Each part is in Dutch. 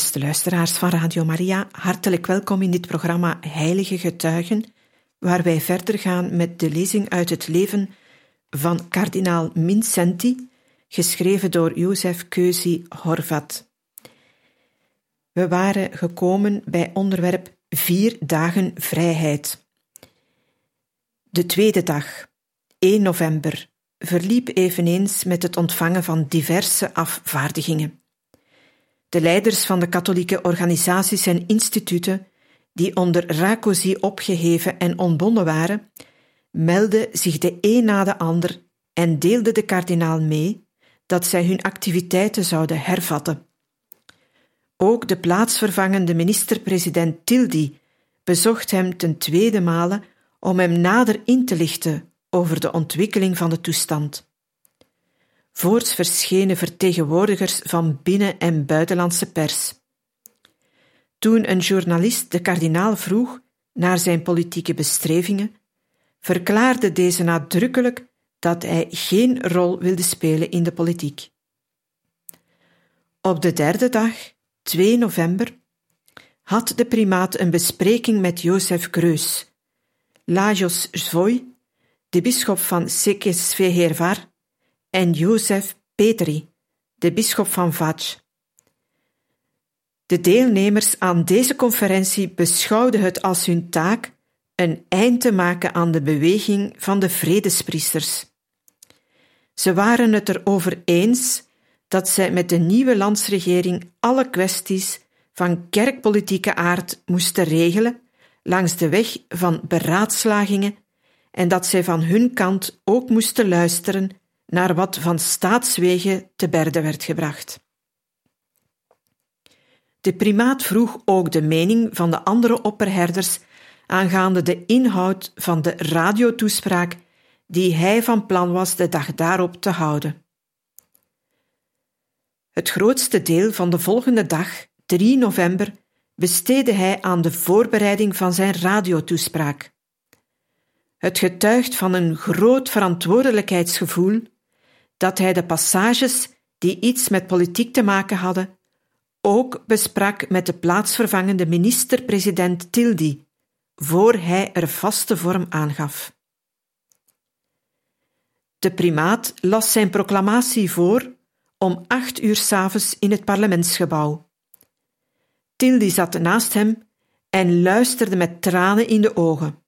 Beste luisteraars van Radio Maria, hartelijk welkom in dit programma Heilige Getuigen, waar wij verder gaan met de lezing uit het leven van kardinaal Mincenti, geschreven door Jozef Keuzi Horvat. We waren gekomen bij onderwerp Vier dagen vrijheid. De tweede dag, 1 november, verliep eveneens met het ontvangen van diverse afvaardigingen. De leiders van de katholieke organisaties en instituten, die onder Rakosi opgeheven en ontbonden waren, meldden zich de een na de ander en deelden de kardinaal mee dat zij hun activiteiten zouden hervatten. Ook de plaatsvervangende minister-president Tildi bezocht hem ten tweede male om hem nader in te lichten over de ontwikkeling van de toestand voorts verschenen vertegenwoordigers van binnen- en buitenlandse pers. Toen een journalist de kardinaal vroeg naar zijn politieke bestrevingen, verklaarde deze nadrukkelijk dat hij geen rol wilde spelen in de politiek. Op de derde dag, 2 november, had de primaat een bespreking met Jozef Greus, Lajos Zvoj, de bisschop van Sekesvehervar, en Jozef Petri, de bisschop van Vatch. De deelnemers aan deze conferentie beschouwden het als hun taak een eind te maken aan de beweging van de vredespriesters. Ze waren het erover eens dat zij met de nieuwe landsregering alle kwesties van kerkpolitieke aard moesten regelen langs de weg van beraadslagingen en dat zij van hun kant ook moesten luisteren naar wat van staatswegen te berde werd gebracht. De primaat vroeg ook de mening van de andere opperherders aangaande de inhoud van de radiotoespraak die hij van plan was de dag daarop te houden. Het grootste deel van de volgende dag, 3 november, besteedde hij aan de voorbereiding van zijn radiotoespraak. Het getuigt van een groot verantwoordelijkheidsgevoel dat hij de passages die iets met politiek te maken hadden, ook besprak met de plaatsvervangende minister-president Tildi, voor hij er vaste vorm aangaf. De primaat las zijn proclamatie voor om acht uur s'avonds in het parlementsgebouw. Tildi zat naast hem en luisterde met tranen in de ogen.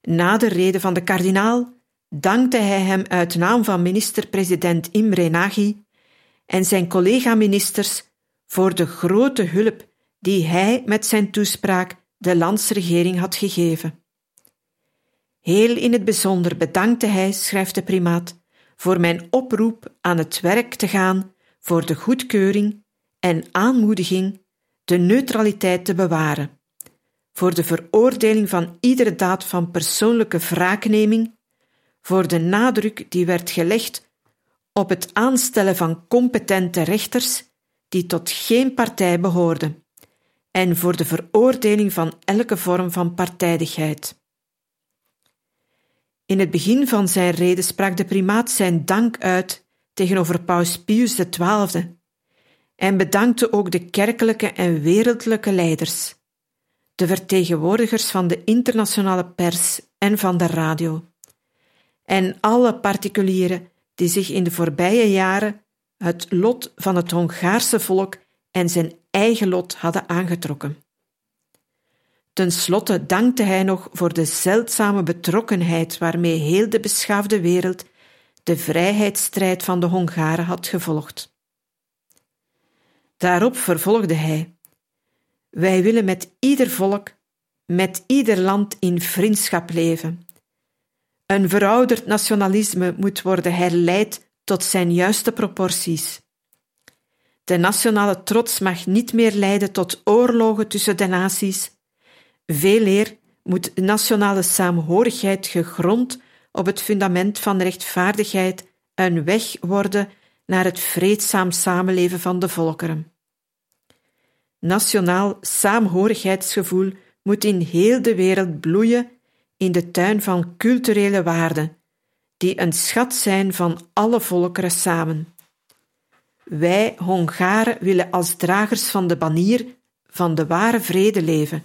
Na de rede van de kardinaal dankte hij hem uit naam van minister-president Imre Nagy en zijn collega-ministers voor de grote hulp die hij met zijn toespraak de landsregering had gegeven. Heel in het bijzonder bedankte hij, schrijft de primaat, voor mijn oproep aan het werk te gaan voor de goedkeuring en aanmoediging de neutraliteit te bewaren, voor de veroordeling van iedere daad van persoonlijke wraakneming voor de nadruk die werd gelegd op het aanstellen van competente rechters die tot geen partij behoorden, en voor de veroordeling van elke vorm van partijdigheid. In het begin van zijn rede sprak de primaat zijn dank uit tegenover Paus Pius XII en bedankte ook de kerkelijke en wereldlijke leiders, de vertegenwoordigers van de internationale pers en van de radio en alle particulieren die zich in de voorbije jaren het lot van het Hongaarse volk en zijn eigen lot hadden aangetrokken. Ten slotte dankte hij nog voor de zeldzame betrokkenheid waarmee heel de beschaafde wereld de vrijheidsstrijd van de Hongaren had gevolgd. Daarop vervolgde hij: Wij willen met ieder volk, met ieder land in vriendschap leven een verouderd nationalisme moet worden herleid tot zijn juiste proporties. De nationale trots mag niet meer leiden tot oorlogen tussen de naties. Veeleer moet nationale saamhorigheid gegrond op het fundament van rechtvaardigheid een weg worden naar het vreedzaam samenleven van de volkeren. Nationaal saamhorigheidsgevoel moet in heel de wereld bloeien in de tuin van culturele waarden, die een schat zijn van alle volkeren samen. Wij, Hongaren, willen als dragers van de banier van de ware vrede leven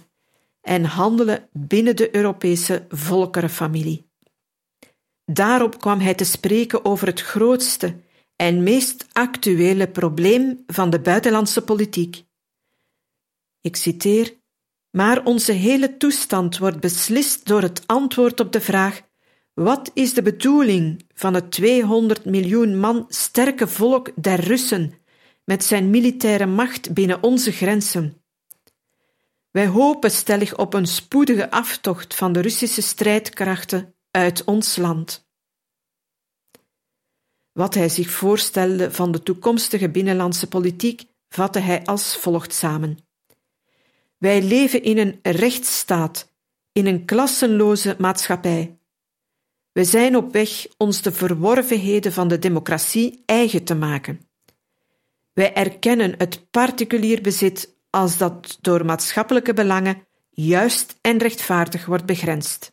en handelen binnen de Europese volkerenfamilie. Daarop kwam hij te spreken over het grootste en meest actuele probleem van de buitenlandse politiek. Ik citeer: Maar onze hele toestand wordt beslist door het antwoord op de vraag: wat is de bedoeling van het 200 miljoen man sterke volk der Russen met zijn militaire macht binnen onze grenzen? Wij hopen stellig op een spoedige aftocht van de Russische strijdkrachten uit ons land. Wat hij zich voorstelde van de toekomstige binnenlandse politiek vatte hij als volgt samen. Wij leven in een rechtsstaat, in een klassenloze maatschappij. We zijn op weg ons de verworvenheden van de democratie eigen te maken. Wij erkennen het particulier bezit als dat door maatschappelijke belangen juist en rechtvaardig wordt begrensd.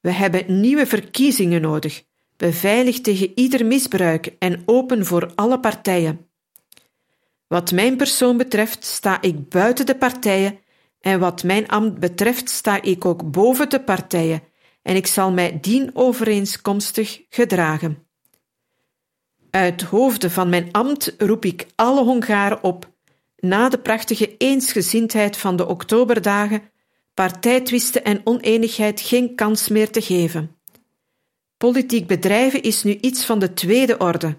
We hebben nieuwe verkiezingen nodig, beveiligd tegen ieder misbruik en open voor alle partijen. Wat mijn persoon betreft sta ik buiten de partijen en wat mijn ambt betreft sta ik ook boven de partijen en ik zal mij dienovereenkomstig gedragen. Uit hoofde van mijn ambt roep ik alle Hongaren op, na de prachtige eensgezindheid van de oktoberdagen, partijtwisten en oneenigheid geen kans meer te geven. Politiek bedrijven is nu iets van de tweede orde.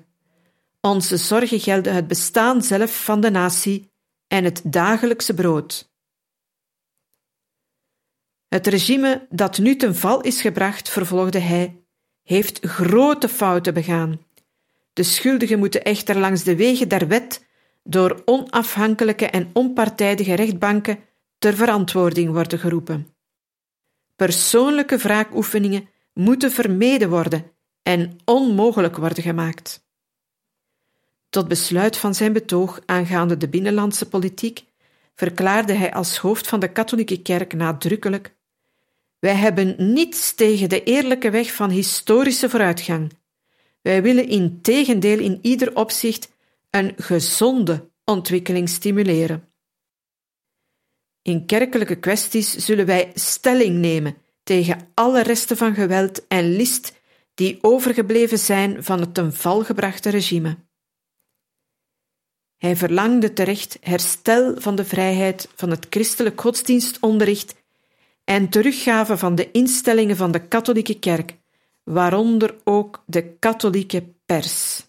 Onze zorgen gelden het bestaan zelf van de natie en het dagelijkse brood. Het regime dat nu ten val is gebracht, vervolgde hij, heeft grote fouten begaan. De schuldigen moeten echter langs de wegen der wet door onafhankelijke en onpartijdige rechtbanken ter verantwoording worden geroepen. Persoonlijke wraakoefeningen moeten vermeden worden en onmogelijk worden gemaakt. Tot besluit van zijn betoog aangaande de binnenlandse politiek verklaarde hij als hoofd van de katholieke kerk nadrukkelijk wij hebben niets tegen de eerlijke weg van historische vooruitgang. Wij willen in tegendeel in ieder opzicht een gezonde ontwikkeling stimuleren. In kerkelijke kwesties zullen wij stelling nemen tegen alle resten van geweld en list die overgebleven zijn van het ten val gebrachte regime. Hij verlangde terecht herstel van de vrijheid van het christelijk godsdienstonderricht en teruggave van de instellingen van de katholieke kerk, waaronder ook de katholieke pers.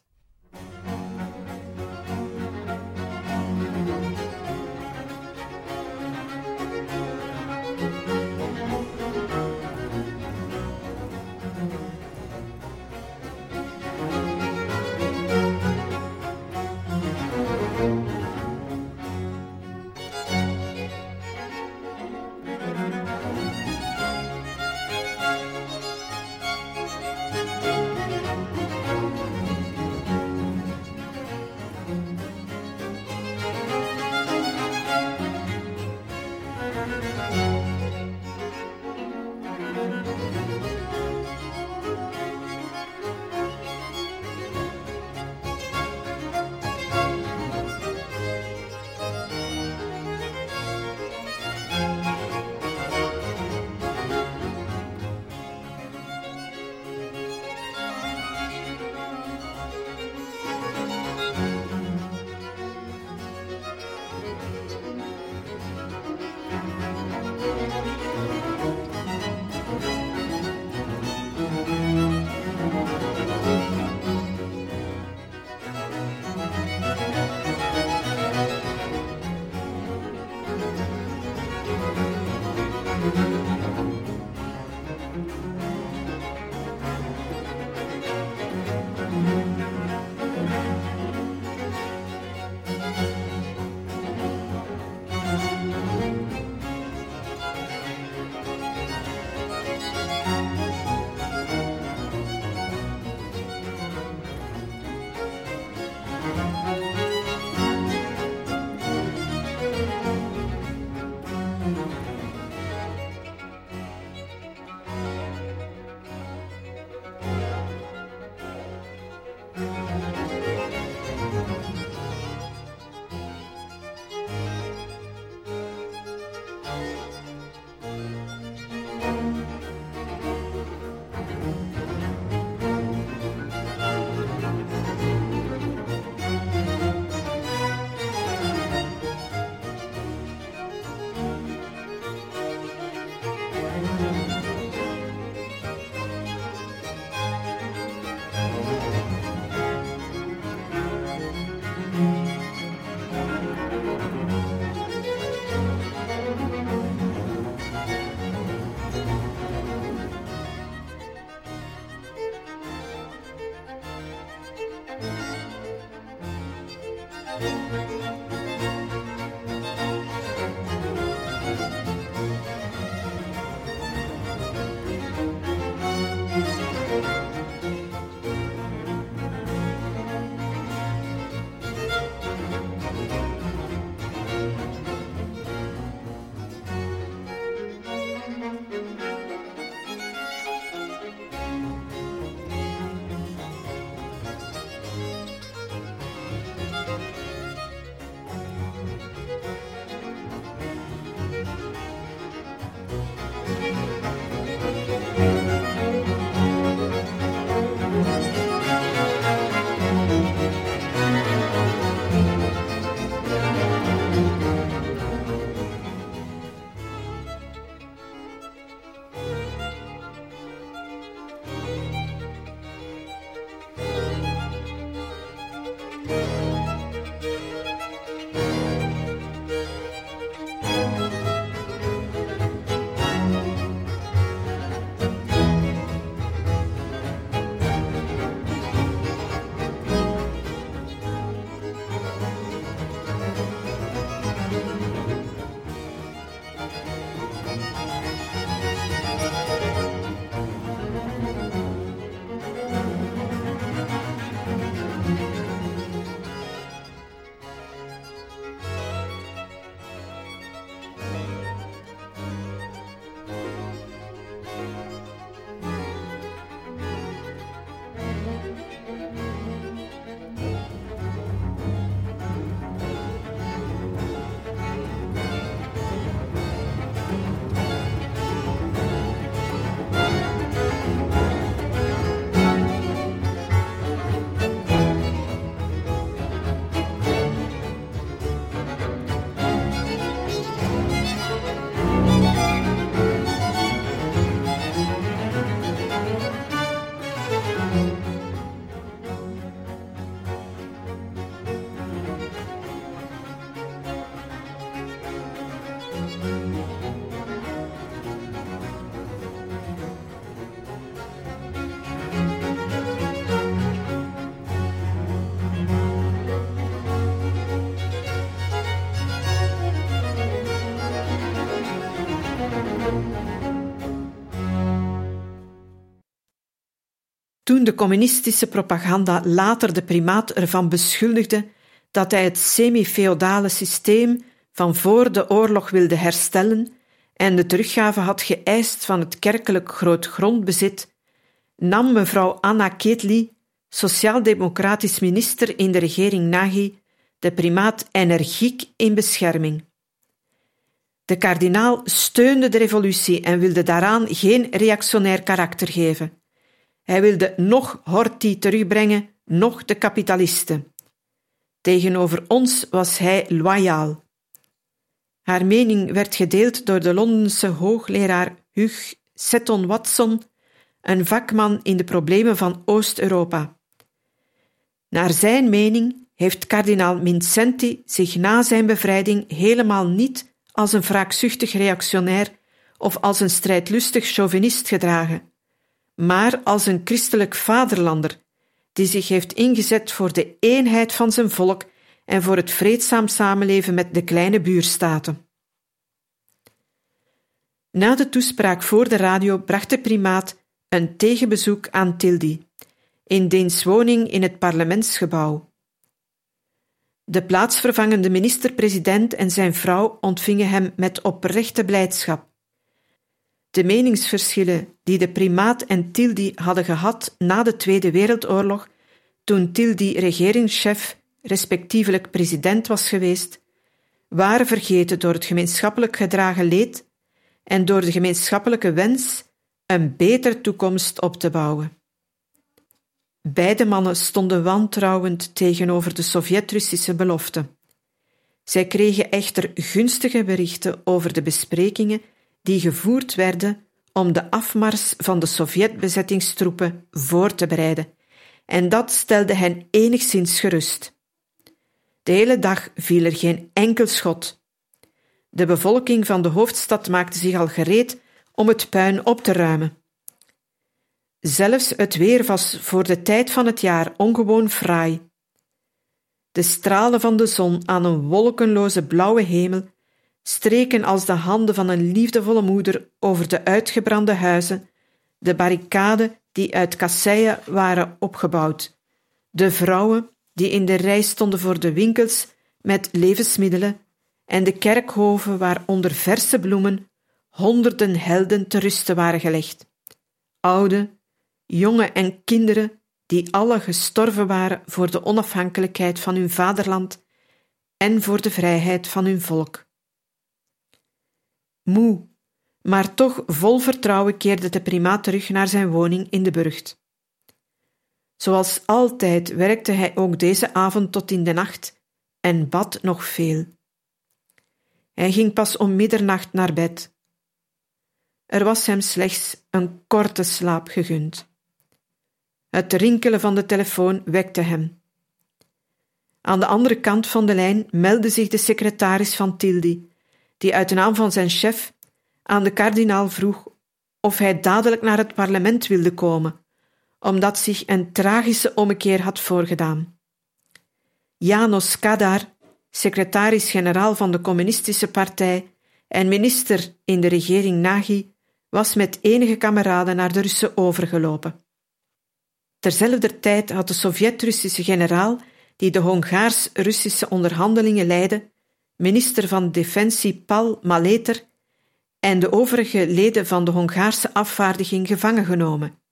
Toen de communistische propaganda later de primaat ervan beschuldigde dat hij het semi-feodale systeem van voor de oorlog wilde herstellen en de teruggave had geëist van het kerkelijk grootgrondbezit, nam mevrouw Anna Ketli, sociaal-democratisch minister in de regering Nagy, de primaat energiek in bescherming. De kardinaal steunde de revolutie en wilde daaraan geen reactionair karakter geven. Hij wilde nog Horthy terugbrengen, nog de kapitalisten. Tegenover ons was hij loyaal. Haar mening werd gedeeld door de Londense hoogleraar Hugh Seton Watson, een vakman in de problemen van Oost-Europa. Naar zijn mening heeft kardinaal Mincenti zich na zijn bevrijding helemaal niet als een wraakzuchtig reactionair of als een strijdlustig chauvinist gedragen, maar als een christelijk vaderlander die zich heeft ingezet voor de eenheid van zijn volk en voor het vreedzaam samenleven met de kleine buurstaten. Na de toespraak voor de radio bracht de primaat een tegenbezoek aan Tildy, in diens woning in het parlementsgebouw. De plaatsvervangende minister-president en zijn vrouw ontvingen hem met oprechte blijdschap. De meningsverschillen die de primaat en Tildy hadden gehad na de Tweede Wereldoorlog, toen Tildy regeringschef, respectievelijk president was geweest, waren vergeten door het gemeenschappelijk gedragen leed en door de gemeenschappelijke wens een betere toekomst op te bouwen. Beide mannen stonden wantrouwend tegenover de Sovjet-Russische belofte. Zij kregen echter gunstige berichten over de besprekingen die gevoerd werden om de afmars van de Sovjet-bezettingstroepen voor te bereiden, en dat stelde hen enigszins gerust. De hele dag viel er geen enkel schot. De bevolking van de hoofdstad maakte zich al gereed om het puin op te ruimen. Zelfs het weer was voor de tijd van het jaar ongewoon fraai. De stralen van de zon aan een wolkenloze blauwe hemel streken als de handen van een liefdevolle moeder over de uitgebrande huizen, de barricade die uit kasseien waren opgebouwd, de vrouwen die in de rij stonden voor de winkels met levensmiddelen en de kerkhoven waar onder verse bloemen honderden helden te rusten waren gelegd. Oude, jonge en kinderen die alle gestorven waren voor de onafhankelijkheid van hun vaderland en voor de vrijheid van hun volk. Moe, maar toch vol vertrouwen keerde de primaat terug naar zijn woning in de burcht. Zoals altijd werkte hij ook deze avond tot in de nacht en bad nog veel. Hij ging pas om middernacht naar bed. Er was hem slechts een korte slaap gegund. Het rinkelen van de telefoon wekte hem. Aan de andere kant van de lijn meldde zich de secretaris van Tildy, die uit naam van zijn chef aan de kardinaal vroeg of hij dadelijk naar het parlement wilde komen, omdat zich een tragische ommekeer had voorgedaan. Janos Kadar, secretaris-generaal van de Communistische Partij en minister in de regering Nagy, was met enige kameraden naar de Russen overgelopen. Terzelfde tijd had de Sovjet-Russische generaal, die de Hongaars-Russische onderhandelingen leidde, minister van Defensie Paul Maleter en de overige leden van de Hongaarse afvaardiging gevangen genomen.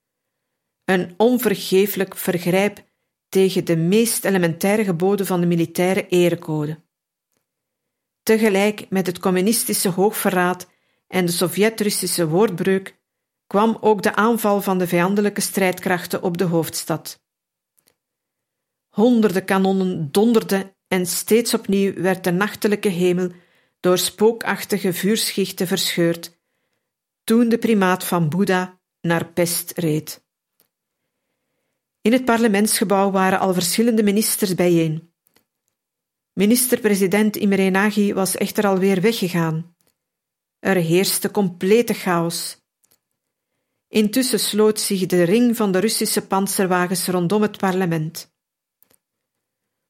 Een onvergeeflijk vergrijp tegen de meest elementaire geboden van de militaire erecode. Tegelijk met het communistische hoogverraad en de Sovjet-Russische woordbreuk kwam ook de aanval van de vijandelijke strijdkrachten op de hoofdstad. Honderden kanonnen donderden en steeds opnieuw werd de nachtelijke hemel door spookachtige vuurschichten verscheurd, toen de primaat van Boeddha naar Pest reed. In het parlementsgebouw waren al verschillende ministers bijeen. Minister-president Imre Nagy was echter alweer weggegaan. Er heerste complete chaos. Intussen sloot zich de ring van de Russische panzerwagens rondom het parlement.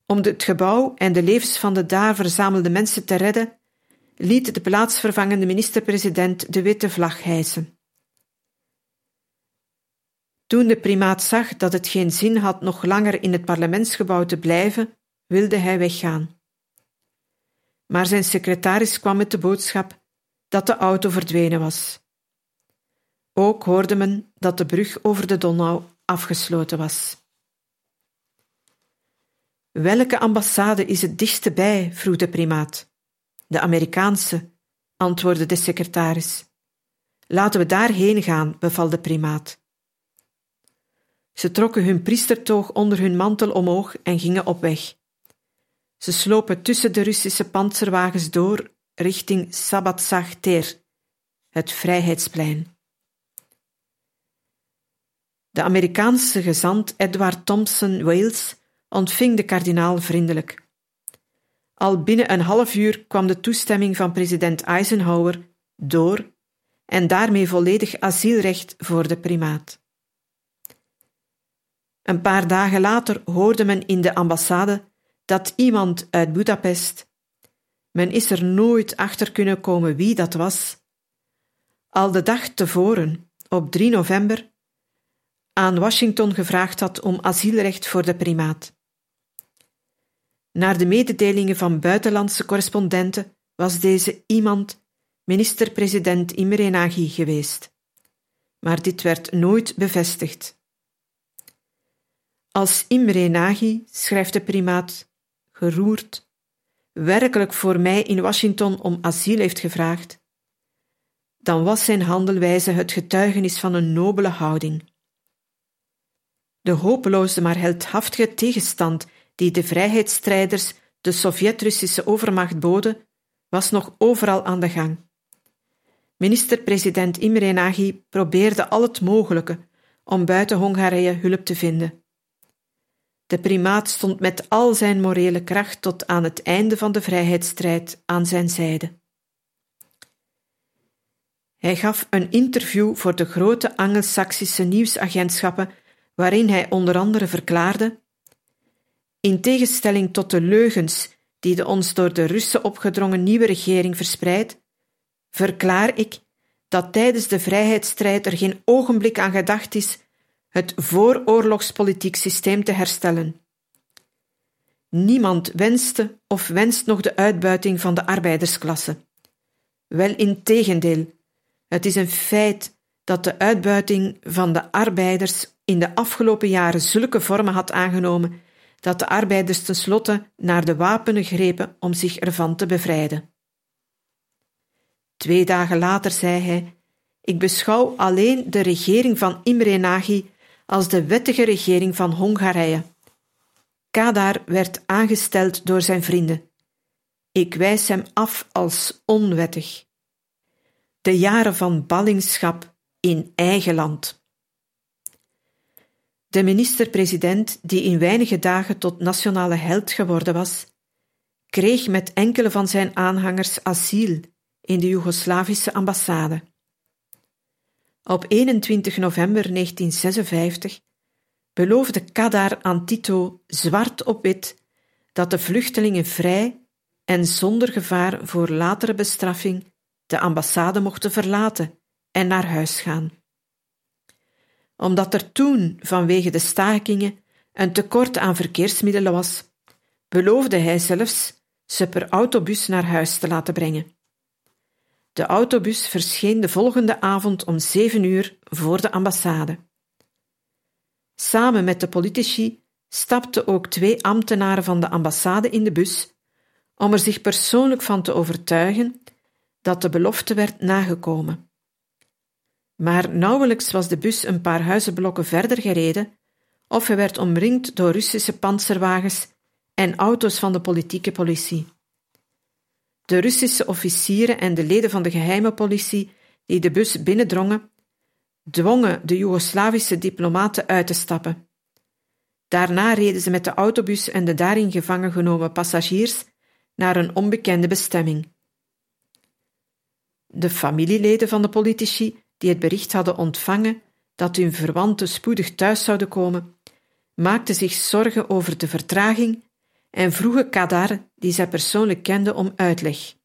Om het gebouw en de levens van de daar verzamelde mensen te redden, liet de plaatsvervangende minister-president de witte vlag hijsen. Toen de primaat zag dat het geen zin had nog langer in het parlementsgebouw te blijven, wilde hij weggaan. Maar zijn secretaris kwam met de boodschap dat de auto verdwenen was. Ook hoorde men dat de brug over de Donau afgesloten was. Welke ambassade is het dichtste bij? vroeg de primaat. De Amerikaanse, antwoordde de secretaris. Laten we daarheen gaan, beval de primaat. Ze trokken hun priestertoog onder hun mantel omhoog en gingen op weg. Ze slopen tussen de Russische panzerwagens door richting Sabbatsag het Vrijheidsplein. De Amerikaanse gezant Edward Thompson Wales ontving de kardinaal vriendelijk. Al binnen een half uur kwam de toestemming van president Eisenhower door en daarmee volledig asielrecht voor de primaat. Een paar dagen later hoorde men in de ambassade dat iemand uit Budapest, men is er nooit achter kunnen komen wie dat was, al de dag tevoren, op 3 november, aan Washington gevraagd had om asielrecht voor de primaat. Naar de mededelingen van buitenlandse correspondenten was deze iemand minister-president Imre Nagy geweest. Maar dit werd nooit bevestigd. Als Imre Nagy, schrijft de primaat, geroerd, werkelijk voor mij in Washington om asiel heeft gevraagd, dan was zijn handelwijze het getuigenis van een nobele houding. De hopeloze maar heldhaftige tegenstand die de vrijheidsstrijders de Sovjet-Russische overmacht boden, was nog overal aan de gang. Minister-president Imre Nagy probeerde al het mogelijke om buiten Hongarije hulp te vinden. De primaat stond met al zijn morele kracht tot aan het einde van de vrijheidsstrijd aan zijn zijde. Hij gaf een interview voor de grote Angelsaksische nieuwsagentschappen, waarin hij onder andere verklaarde: In tegenstelling tot de leugens die de ons door de Russen opgedrongen nieuwe regering verspreidt, verklaar ik dat tijdens de vrijheidsstrijd er geen ogenblik aan gedacht is het vooroorlogspolitiek systeem te herstellen. Niemand wenste of wenst nog de uitbuiting van de arbeidersklasse. Wel in tegendeel, het is een feit dat de uitbuiting van de arbeiders in de afgelopen jaren zulke vormen had aangenomen dat de arbeiders tenslotte naar de wapenen grepen om zich ervan te bevrijden. Twee dagen later zei hij: Ik beschouw alleen de regering van Imre Nagy als de wettige regering van Hongarije. Kadar werd aangesteld door zijn vrienden. Ik wijs hem af als onwettig. De jaren van ballingschap in eigen land. De minister-president, die in weinige dagen tot nationale held geworden was, kreeg met enkele van zijn aanhangers asiel in de Joegoslavische ambassade. Op 21 november 1956 beloofde Kadar aan Tito zwart op wit dat de vluchtelingen vrij en zonder gevaar voor latere bestraffing de ambassade mochten verlaten en naar huis gaan. Omdat er toen vanwege de stakingen een tekort aan verkeersmiddelen was, beloofde hij zelfs ze per autobus naar huis te laten brengen. De autobus verscheen de volgende avond om zeven uur voor de ambassade. Samen met de politici stapten ook twee ambtenaren van de ambassade in de bus om er zich persoonlijk van te overtuigen dat de belofte werd nagekomen. Maar nauwelijks was de bus een paar huizenblokken verder gereden, of hij werd omringd door Russische panzerwagens en auto's van de politieke politie. De Russische officieren en de leden van de geheime politie die de bus binnendrongen, dwongen de Joegoslavische diplomaten uit te stappen. Daarna reden ze met de autobus en de daarin gevangen genomen passagiers naar een onbekende bestemming. De familieleden van de politici, die het bericht hadden ontvangen dat hun verwanten spoedig thuis zouden komen, maakten zich zorgen over de vertraging en vroegen Kadar, die zij persoonlijk kende, om uitleg.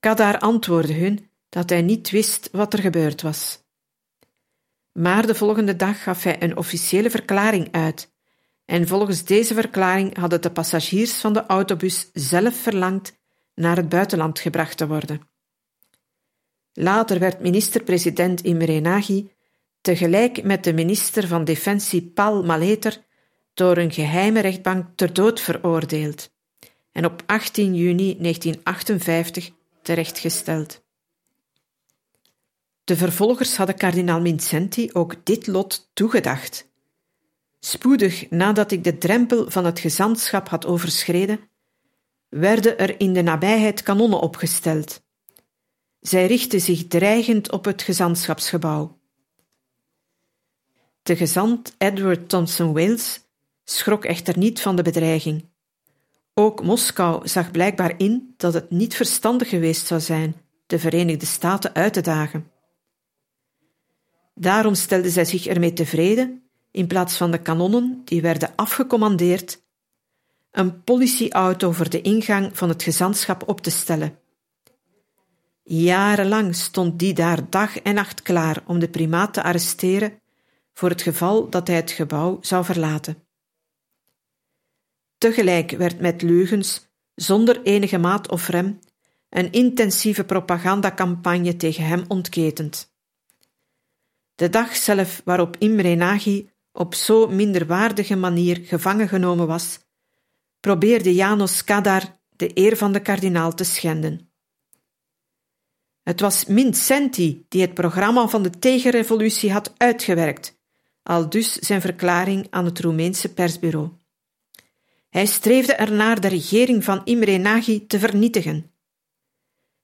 Kadar antwoordde hun dat hij niet wist wat er gebeurd was. Maar de volgende dag gaf hij een officiële verklaring uit. En volgens deze verklaring hadden de passagiers van de autobus zelf verlangd naar het buitenland gebracht te worden. Later werd minister-president Imre Nagy tegelijk met de minister van Defensie Paul Maleter door een geheime rechtbank ter dood veroordeeld en op 18 juni 1958 terechtgesteld. De vervolgers hadden kardinaal Mincenti ook dit lot toegedacht. Spoedig nadat ik de drempel van het gezantschap had overschreden, werden er in de nabijheid kanonnen opgesteld. Zij richtten zich dreigend op het gezantschapsgebouw. De gezant Edward Thompson Wales schrok echter niet van de bedreiging. Ook Moskou zag blijkbaar in dat het niet verstandig geweest zou zijn de Verenigde Staten uit te dagen. Daarom stelden zij zich ermee tevreden, in plaats van de kanonnen die werden afgecommandeerd, een politieauto voor de ingang van het gezantschap op te stellen. Jarenlang stond die daar dag en nacht klaar om de primaat te arresteren voor het geval dat hij het gebouw zou verlaten. Tegelijk werd met leugens, zonder enige maat of rem, een intensieve propagandacampagne tegen hem ontketend. De dag zelf waarop Imre Nagy op zo minderwaardige manier gevangen genomen was, probeerde Janos Kadar de eer van de kardinaal te schenden. Het was Mincenti die het programma van de tegenrevolutie had uitgewerkt, al dus zijn verklaring aan het Roemeense persbureau. Hij streefde ernaar de regering van Imre Nagy te vernietigen.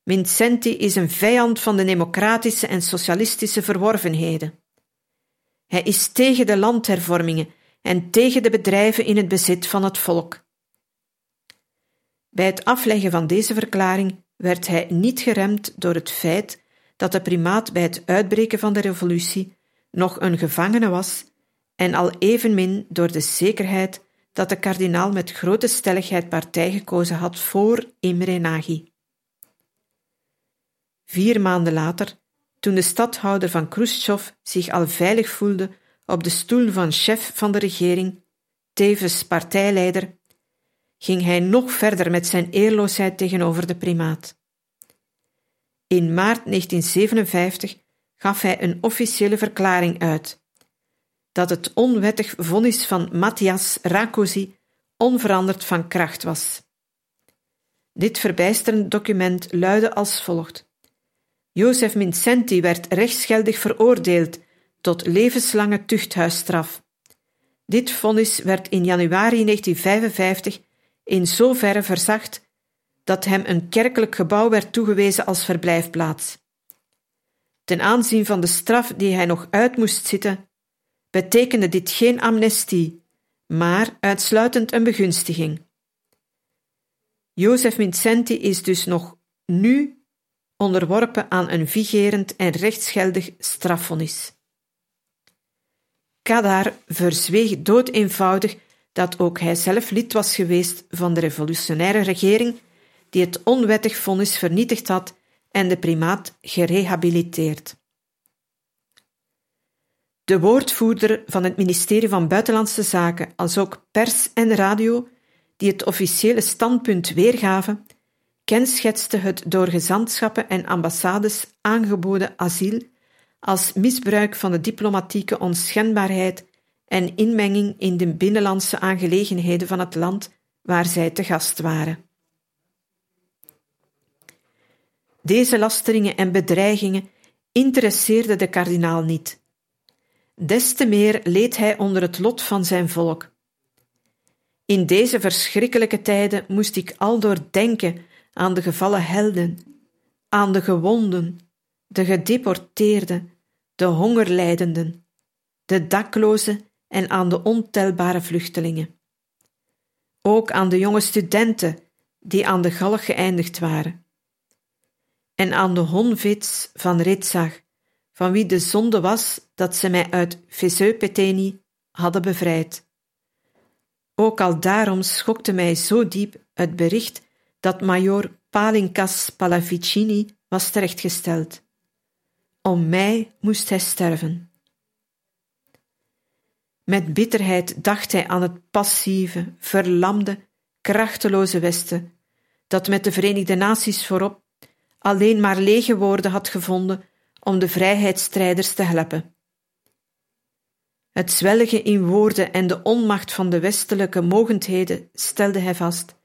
Mincenti is een vijand van de democratische en socialistische verworvenheden. Hij is tegen de landhervormingen en tegen de bedrijven in het bezit van het volk. Bij het afleggen van deze verklaring werd hij niet geremd door het feit dat de primaat bij het uitbreken van de revolutie nog een gevangene was en al evenmin door de zekerheid dat de kardinaal met grote stelligheid partij gekozen had voor Imre Nagy. Vier maanden later, toen de stadhouder van Khrushchev zich al veilig voelde op de stoel van chef van de regering, tevens partijleider, ging hij nog verder met zijn eerloosheid tegenover de primaat. In maart 1957 gaf hij een officiële verklaring uit dat het onwettig vonnis van Matthias Rakosi onveranderd van kracht was. Dit verbijsterend document luidde als volgt. Jozef Mincenti werd rechtsgeldig veroordeeld tot levenslange tuchthuisstraf. Dit vonnis werd in januari 1955 in zoverre verzacht dat hem een kerkelijk gebouw werd toegewezen als verblijfplaats. Ten aanzien van de straf die hij nog uit moest zitten, betekende dit geen amnestie, maar uitsluitend een begunstiging. Jozef Vincenti is dus nog nu onderworpen aan een vigerend en rechtsgeldig strafvonnis. Kadar verzweeg doodeenvoudig dat ook hij zelf lid was geweest van de revolutionaire regering die het onwettig vonnis vernietigd had en de primaat gerehabiliteerd. De woordvoerder van het ministerie van Buitenlandse Zaken, als ook pers en radio, die het officiële standpunt weergaven, kenschetste het door gezantschappen en ambassades aangeboden asiel als misbruik van de diplomatieke onschendbaarheid en inmenging in de binnenlandse aangelegenheden van het land waar zij te gast waren. Deze lasteringen en bedreigingen interesseerden de kardinaal niet. Des te meer leed hij onder het lot van zijn volk. In deze verschrikkelijke tijden moest ik aldoor denken aan de gevallen helden, aan de gewonden, de gedeporteerden, de hongerlijdenden, de daklozen en aan de ontelbare vluchtelingen. Ook aan de jonge studenten die aan de galg geëindigd waren en aan de honvits van Ritzag, van wie de zonde was dat ze mij uit Veseupeteni hadden bevrijd. Ook al daarom schokte mij zo diep het bericht dat major Palinkas Pallavicini was terechtgesteld. Om mij moest hij sterven. Met bitterheid dacht hij aan het passieve, verlamde, krachteloze Westen, dat met de Verenigde Naties voorop alleen maar lege woorden had gevonden om de vrijheidsstrijders te helpen. Het zwelgen in woorden en de onmacht van de westelijke mogendheden, stelde hij vast,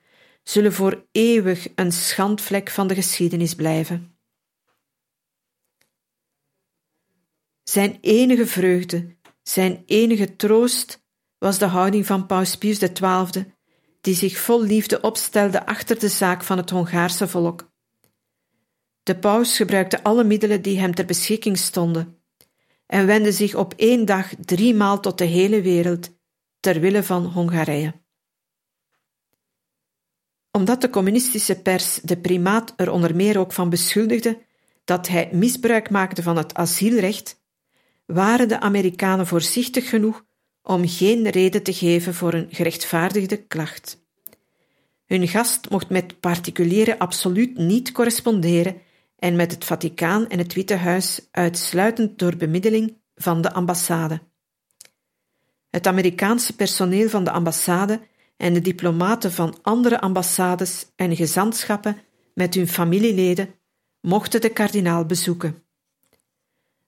zullen voor eeuwig een schandvlek van de geschiedenis blijven. Zijn enige vreugde, zijn enige troost was de houding van Paus Pius XII, die zich vol liefde opstelde achter de zaak van het Hongaarse volk. De paus gebruikte alle middelen die hem ter beschikking stonden en wendde zich op één dag driemaal tot de hele wereld, ter wille van Hongarije. Omdat de communistische pers de primaat er onder meer ook van beschuldigde dat hij misbruik maakte van het asielrecht, waren de Amerikanen voorzichtig genoeg om geen reden te geven voor een gerechtvaardigde klacht. Hun gast mocht met particulieren absoluut niet corresponderen en met het Vaticaan en het Witte Huis uitsluitend door bemiddeling van de ambassade. Het Amerikaanse personeel van de ambassade en de diplomaten van andere ambassades en gezantschappen met hun familieleden mochten de kardinaal bezoeken.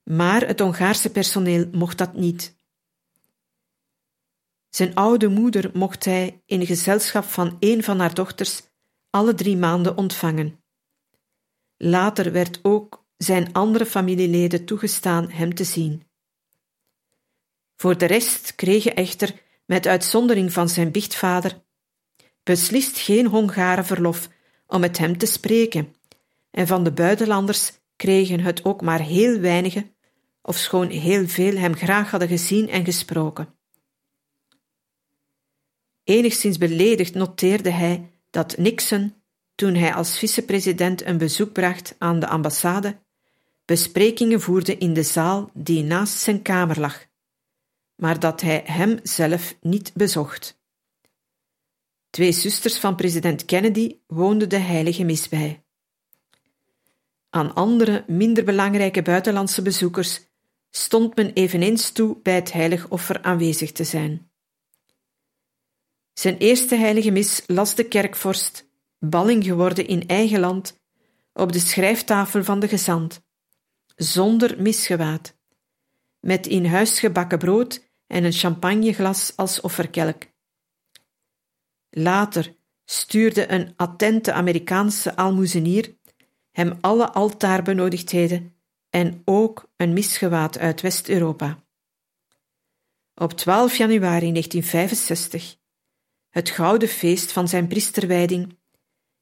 Maar het Hongaarse personeel mocht dat niet. Zijn oude moeder mocht hij in gezelschap van een van haar dochters alle drie maanden ontvangen. Later werd ook zijn andere familieleden toegestaan hem te zien. Voor de rest kreeg hij echter, met uitzondering van zijn biechtvader, beslist geen Hongaren verlof om met hem te spreken, en van de buitenlanders kregen het ook maar heel weinige, ofschoon heel veel hem graag hadden gezien en gesproken. Enigszins beledigd noteerde hij dat Nixon toen hij als vicepresident een bezoek bracht aan de ambassade, besprekingen voerde in de zaal die naast zijn kamer lag, maar dat hij hem zelf niet bezocht. Twee zusters van president Kennedy woonden de heilige mis bij. Aan andere, minder belangrijke buitenlandse bezoekers stond men eveneens toe bij het heilig offer aanwezig te zijn. Zijn eerste heilige mis las de kerkvorst balling geworden in eigen land, op de schrijftafel van de gezant, zonder misgewaad, met in huis gebakken brood en een champagneglas als offerkelk. Later stuurde een attente Amerikaanse almoezenier hem alle altaarbenodigdheden en ook een misgewaad uit West-Europa. Op 12 januari 1965, het gouden feest van zijn priesterwijding,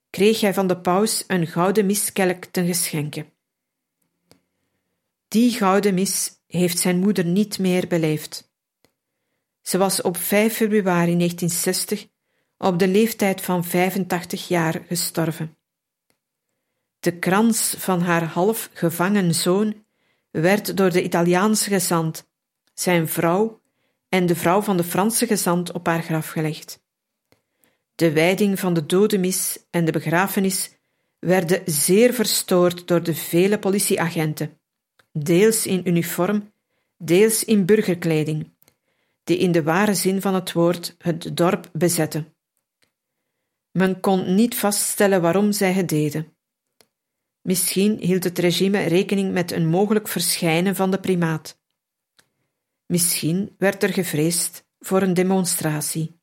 kreeg hij van de paus een gouden miskelk ten geschenke. Die gouden mis heeft zijn moeder niet meer beleefd. Ze was op 5 februari 1960 op de leeftijd van 85 jaar gestorven. De krans van haar half gevangen zoon werd door de Italiaanse gezant, zijn vrouw en de vrouw van de Franse gezant op haar graf gelegd. De wijding van de dodenmis en de begrafenis werden zeer verstoord door de vele politieagenten, deels in uniform, deels in burgerkleding, die in de ware zin van het woord het dorp bezetten. Men kon niet vaststellen waarom zij het deden. Misschien hield het regime rekening met een mogelijk verschijnen van de primaat. Misschien werd er gevreesd voor een demonstratie.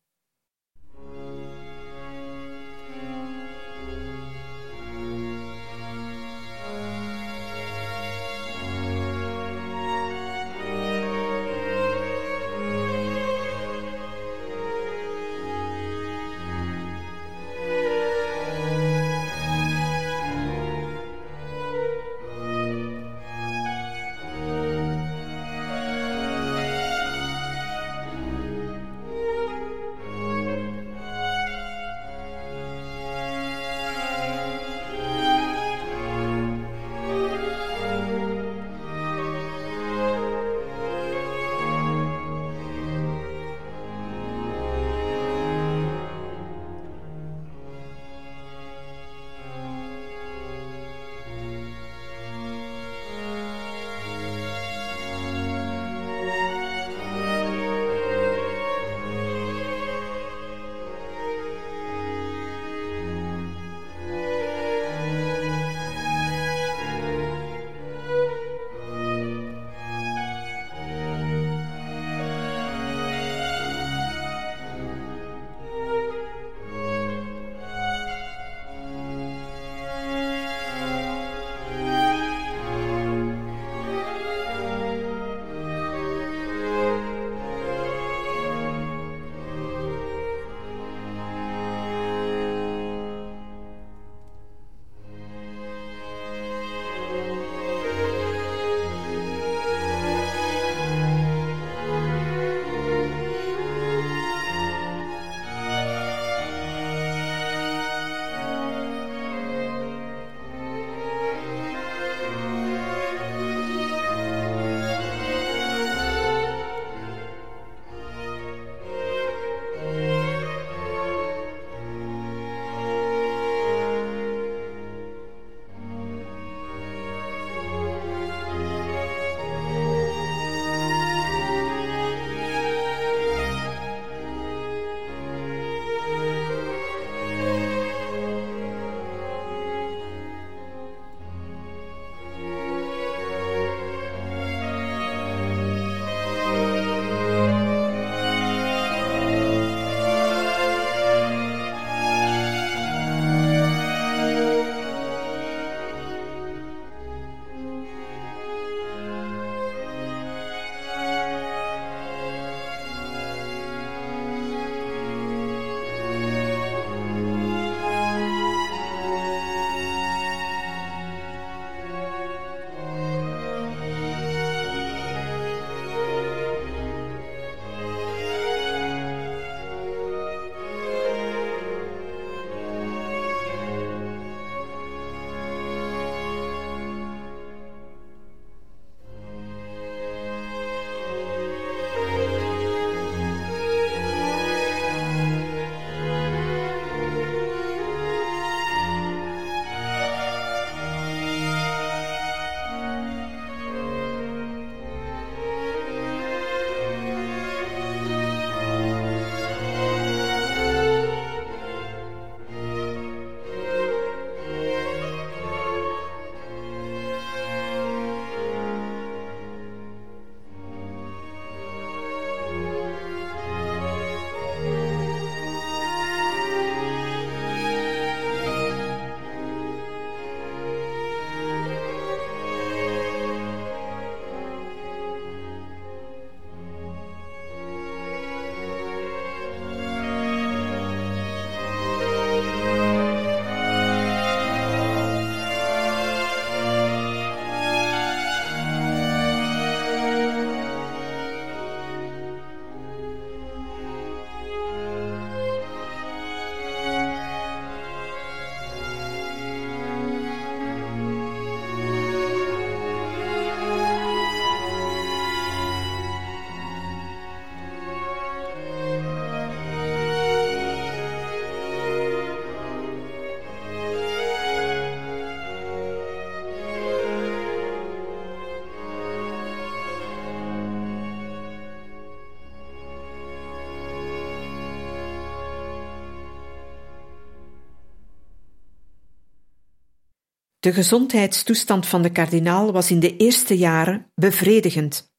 De gezondheidstoestand van de kardinaal was in de eerste jaren bevredigend.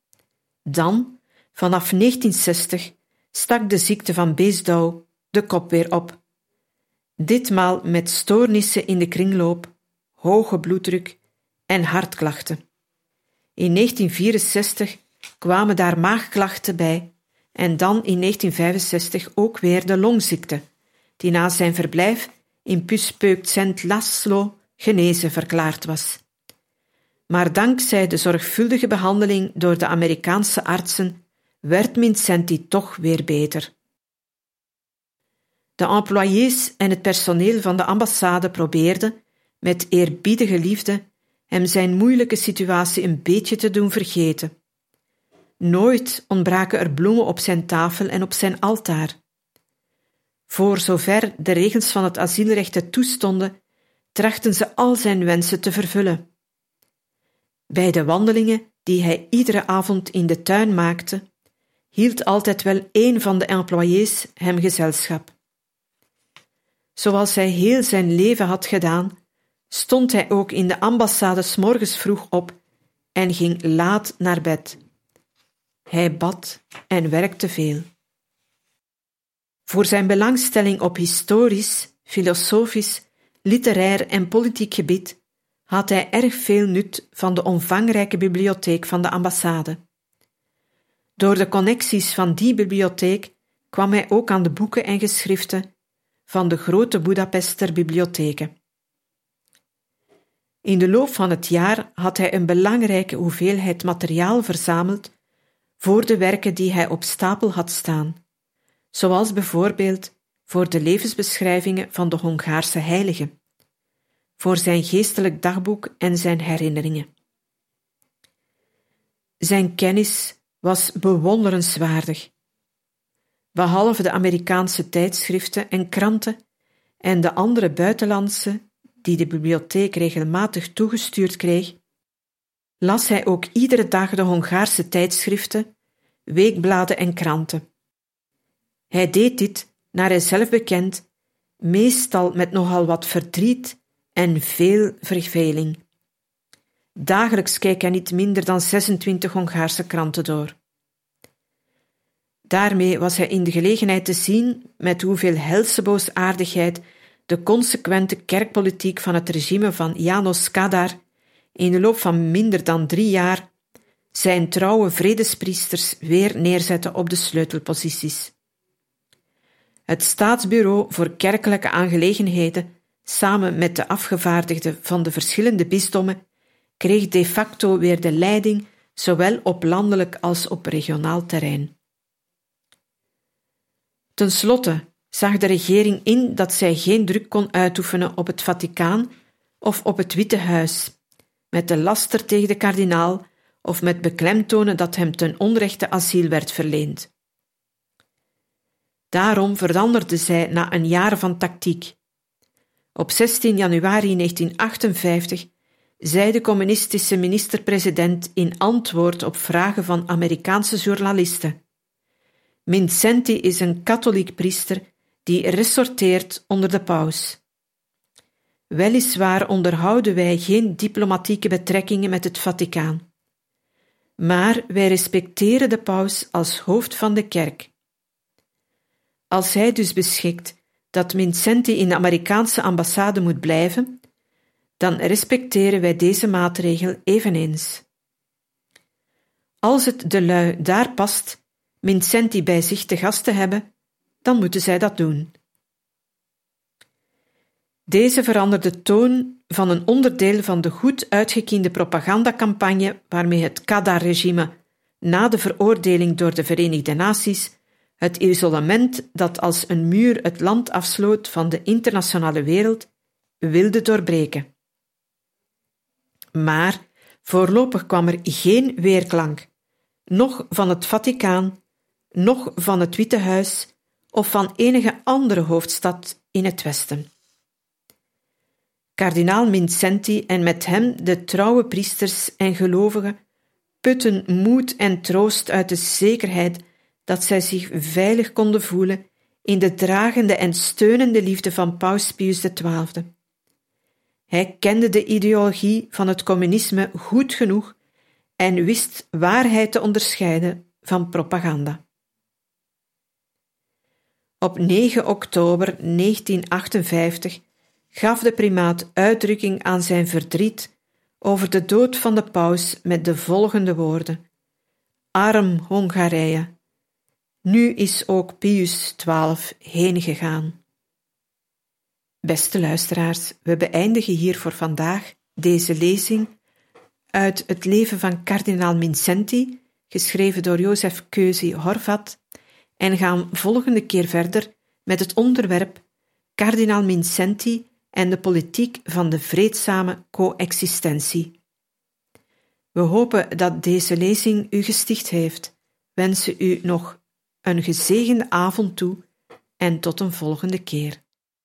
Dan, vanaf 1960, stak de ziekte van Beesdouw de kop weer op. Ditmaal met stoornissen in de kringloop, hoge bloeddruk en hartklachten. In 1964 kwamen daar maagklachten bij en dan in 1965 ook weer de longziekte, die na zijn verblijf in Puspeukt Sint Laszlo genezen verklaard was. Maar dankzij de zorgvuldige behandeling door de Amerikaanse artsen werd Vincenti toch weer beter. De employés en het personeel van de ambassade probeerden, met eerbiedige liefde, hem zijn moeilijke situatie een beetje te doen vergeten. Nooit ontbraken er bloemen op zijn tafel en op zijn altaar. Voor zover de regels van het asielrecht het toestonden, trachten ze al zijn wensen te vervullen. Bij de wandelingen die hij iedere avond in de tuin maakte, hield altijd wel een van de employés hem gezelschap. Zoals hij heel zijn leven had gedaan, stond hij ook in de ambassade morgens vroeg op en ging laat naar bed. Hij bad en werkte veel. Voor zijn belangstelling op historisch, filosofisch, literair en politiek gebied had hij erg veel nut van de omvangrijke bibliotheek van de ambassade. Door de connecties van die bibliotheek kwam hij ook aan de boeken en geschriften van de grote Budapester bibliotheken. In de loop van het jaar had hij een belangrijke hoeveelheid materiaal verzameld voor de werken die hij op stapel had staan, zoals bijvoorbeeld voor de levensbeschrijvingen van de Hongaarse heiligen, voor zijn geestelijk dagboek en zijn herinneringen. Zijn kennis was bewonderenswaardig. Behalve de Amerikaanse tijdschriften en kranten en de andere buitenlandse die de bibliotheek regelmatig toegestuurd kreeg, las hij ook iedere dag de Hongaarse tijdschriften, weekbladen en kranten. Hij deed dit, naar hij zelf bekend, meestal met nogal wat verdriet en veel verveling. Dagelijks keek hij niet minder dan 26 Hongaarse kranten door. Daarmee was hij in de gelegenheid te zien met hoeveel helse boosaardigheid de consequente kerkpolitiek van het regime van Janos Kadar in de loop van minder dan drie jaar zijn trouwe vredespriesters weer neerzette op de sleutelposities. Het Staatsbureau voor Kerkelijke Aangelegenheden, samen met de afgevaardigden van de verschillende bisdommen, kreeg de facto weer de leiding, zowel op landelijk als op regionaal terrein. Ten slotte zag de regering in dat zij geen druk kon uitoefenen op het Vaticaan of op het Witte Huis, met de laster tegen de kardinaal of met beklemtonen dat hem ten onrechte asiel werd verleend. Daarom veranderde zij na een jaar van tactiek. Op 16 januari 1958 zei de communistische minister-president in antwoord op vragen van Amerikaanse journalisten: Mincenti is een katholiek priester die ressorteert onder de paus. Weliswaar onderhouden wij geen diplomatieke betrekkingen met het Vaticaan, maar wij respecteren de paus als hoofd van de kerk. Als hij dus beschikt dat Vincenti in de Amerikaanse ambassade moet blijven, dan respecteren wij deze maatregel eveneens. Als het de lui daar past Vincenti bij zich te gast te hebben, dan moeten zij dat doen. Deze veranderde toon van een onderdeel van de goed uitgekiende propagandacampagne waarmee het Kadar-regime na de veroordeling door de Verenigde Naties het isolement dat als een muur het land afsloot van de internationale wereld wilde doorbreken. Maar voorlopig kwam er geen weerklank, noch van het Vaticaan, noch van het Witte Huis of van enige andere hoofdstad in het Westen. Kardinaal Mincenti en met hem de trouwe priesters en gelovigen putten moed en troost uit de zekerheid dat zij zich veilig konden voelen in de dragende en steunende liefde van Paus Pius XII. Hij kende de ideologie van het communisme goed genoeg en wist waarheid te onderscheiden van propaganda. Op 9 oktober 1958 gaf de primaat uitdrukking aan zijn verdriet over de dood van de paus met de volgende woorden: Arm Hongarije, nu is ook Pius XII heen gegaan. Beste luisteraars, we beëindigen hier voor vandaag deze lezing uit het leven van kardinaal Mincenti, geschreven door Jozef Keuzi Horvat, en gaan volgende keer verder met het onderwerp Kardinaal Mincenti en de politiek van de vreedzame coexistentie. We hopen dat deze lezing u gesticht heeft, wensen u nog een gezegende avond toe en tot een volgende keer.